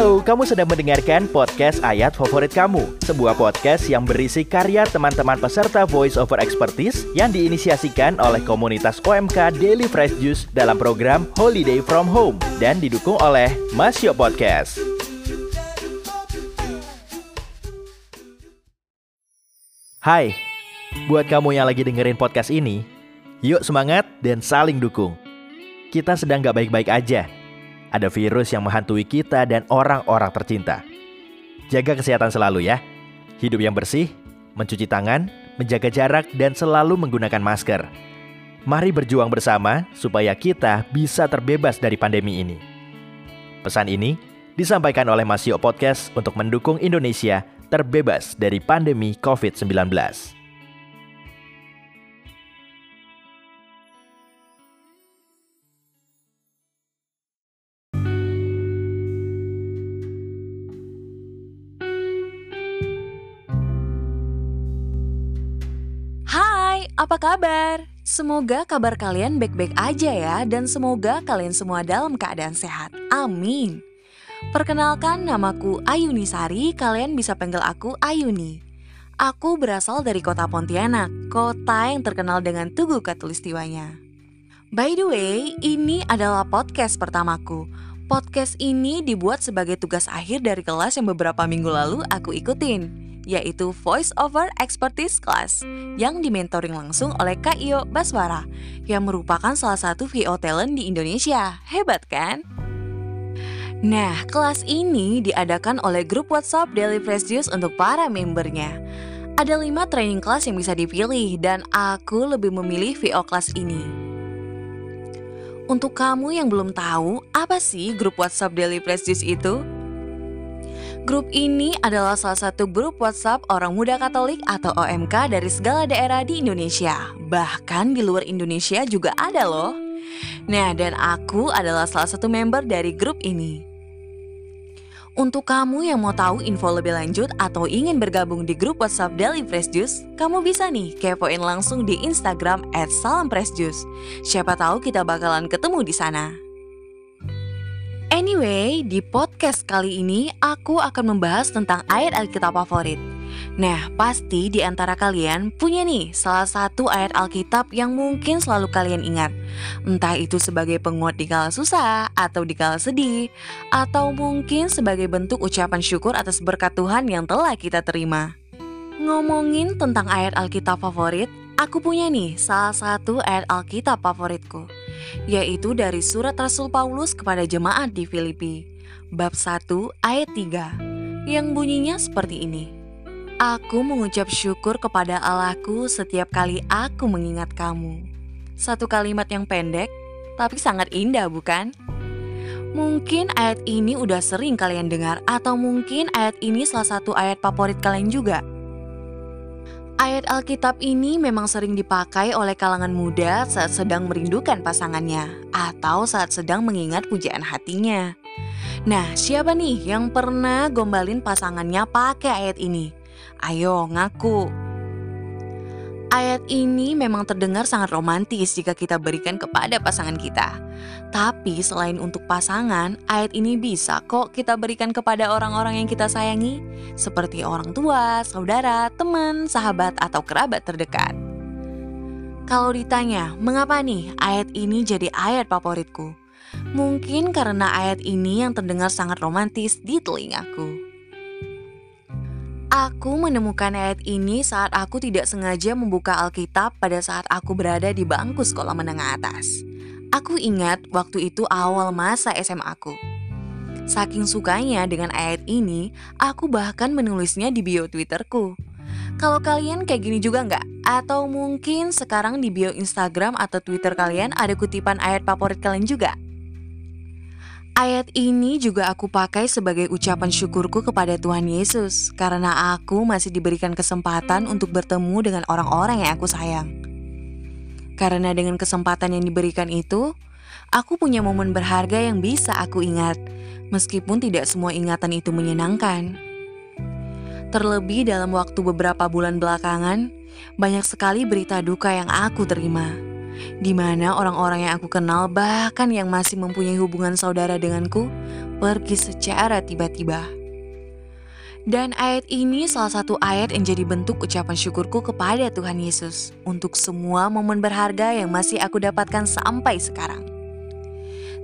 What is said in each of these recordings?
Halo, kamu sedang mendengarkan podcast Ayat Favorit Kamu, sebuah podcast yang berisi karya teman-teman peserta Voice Over Expertise yang diinisiasikan oleh komunitas OMK Daily Fresh Juice dalam program Holiday From Home dan didukung oleh Masio Podcast. Hai, buat kamu yang lagi dengerin podcast ini, yuk semangat dan saling dukung. Kita sedang gak baik-baik aja. Ada virus yang menghantui kita dan orang-orang tercinta. Jaga kesehatan selalu ya. Hidup yang bersih, mencuci tangan, menjaga jarak, dan selalu menggunakan masker. Mari berjuang bersama supaya kita bisa terbebas dari pandemi ini. Pesan ini disampaikan oleh Masio Podcast untuk mendukung Indonesia terbebas dari pandemi COVID-19. Apa kabar? Semoga kabar kalian baik-baik aja ya dan semoga kalian semua dalam keadaan sehat. Amin. Perkenalkan namaku Ayuni Sari, kalian bisa panggil aku Ayuni. Aku berasal dari kota Pontianak, kota yang terkenal dengan Tugu Katulistiwanya. By the way, ini adalah podcast pertamaku. Podcast ini dibuat sebagai tugas akhir dari kelas yang beberapa minggu lalu aku ikutin, yaitu Voice Over Expertise Class yang dimentoring langsung oleh Kak Iyo Baswara, yang merupakan salah satu VO talent di Indonesia. Hebat kan? Nah, kelas ini diadakan oleh grup WhatsApp Daily Fresh Juice untuk para membernya. Ada lima training kelas yang bisa dipilih dan aku lebih memilih VO kelas ini. Untuk kamu yang belum tahu, apa sih grup WhatsApp Daily Fresh Juice itu? Grup ini adalah salah satu grup WhatsApp orang muda Katolik atau OMK dari segala daerah di Indonesia. Bahkan di luar Indonesia juga ada loh. Nah, dan aku adalah salah satu member dari grup ini. Untuk kamu yang mau tahu info lebih lanjut atau ingin bergabung di grup WhatsApp Daily Fresh Juice, kamu bisa nih kepoin langsung di Instagram @salamfreshjuice. Siapa tahu kita bakalan ketemu di sana. Anyway, di podcast kali ini aku akan membahas tentang ayat Alkitab favorit. Nah, pasti di antara kalian punya nih salah satu ayat Alkitab yang mungkin selalu kalian ingat. Entah itu sebagai penguat di kala susah, atau di kala sedih, atau mungkin sebagai bentuk ucapan syukur atas berkat Tuhan yang telah kita terima. Ngomongin tentang ayat Alkitab favorit, aku punya nih salah satu ayat Alkitab favoritku, yaitu dari surat Rasul Paulus kepada jemaat di Filipi, bab 1 ayat 3, yang bunyinya seperti ini. Aku mengucap syukur kepada Allahku setiap kali aku mengingat kamu. Satu kalimat yang pendek, tapi sangat indah bukan? Mungkin ayat ini udah sering kalian dengar atau mungkin ayat ini salah satu ayat favorit kalian juga. Ayat Alkitab ini memang sering dipakai oleh kalangan muda saat sedang merindukan pasangannya atau saat sedang mengingat pujaan hatinya. Nah, siapa nih yang pernah gombalin pasangannya pakai ayat ini? Ayo ngaku. Ayat ini memang terdengar sangat romantis jika kita berikan kepada pasangan kita. Tapi selain untuk pasangan, ayat ini bisa kok kita berikan kepada orang-orang yang kita sayangi, seperti orang tua, saudara, teman, sahabat, atau kerabat terdekat. Kalau ditanya, mengapa nih ayat ini jadi ayat favoritku? Mungkin karena ayat ini yang terdengar sangat romantis di telingaku. Aku menemukan ayat ini saat aku tidak sengaja membuka Alkitab pada saat aku berada di bangku sekolah menengah atas. Aku ingat waktu itu awal masa SMA aku. Saking sukanya dengan ayat ini, aku bahkan menulisnya di bio Twitterku. Kalau kalian kayak gini juga nggak? Atau mungkin sekarang di bio Instagram atau Twitter kalian ada kutipan ayat favorit kalian juga? Ayat ini juga aku pakai sebagai ucapan syukurku kepada Tuhan Yesus karena aku masih diberikan kesempatan untuk bertemu dengan orang-orang yang aku sayang. Karena dengan kesempatan yang diberikan itu, aku punya momen berharga yang bisa aku ingat, meskipun tidak semua ingatan itu menyenangkan. Terlebih dalam waktu beberapa bulan belakangan, banyak sekali berita duka yang aku terima. Di mana orang-orang yang aku kenal bahkan yang masih mempunyai hubungan saudara denganku pergi secara tiba-tiba. Dan ayat ini salah satu ayat yang jadi bentuk ucapan syukurku kepada Tuhan Yesus untuk semua momen berharga yang masih aku dapatkan sampai sekarang.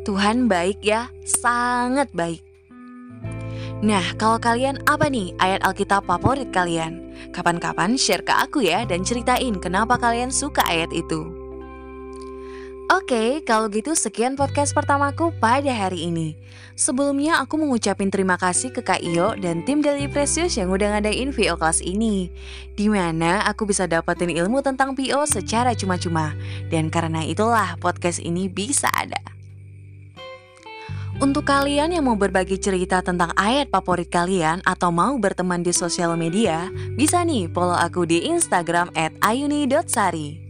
Tuhan baik ya, sangat baik. Nah, kalau kalian apa nih ayat Alkitab favorit kalian? Kapan-kapan share ke aku ya dan ceritain kenapa kalian suka ayat itu. Oke, kalau gitu sekian podcast pertamaku pada hari ini. Sebelumnya aku mengucapin terima kasih ke Kak Iyo dan tim Daily Precious yang udah ngadain VO kelas ini. Di mana aku bisa dapetin ilmu tentang PO secara cuma-cuma. Dan karena itulah podcast ini bisa ada. Untuk kalian yang mau berbagi cerita tentang ayat favorit kalian atau mau berteman di sosial media, bisa nih follow aku di Instagram at ayuni.sari.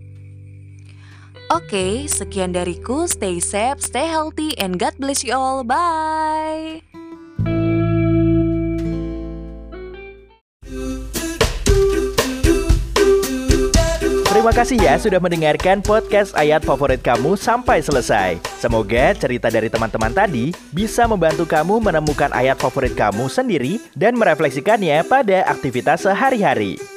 Oke, sekian dariku. Stay safe, stay healthy, and God bless you all. Bye. Terima kasih ya sudah mendengarkan podcast ayat favorit kamu sampai selesai. Semoga cerita dari teman-teman tadi bisa membantu kamu menemukan ayat favorit kamu sendiri dan merefleksikannya pada aktivitas sehari-hari.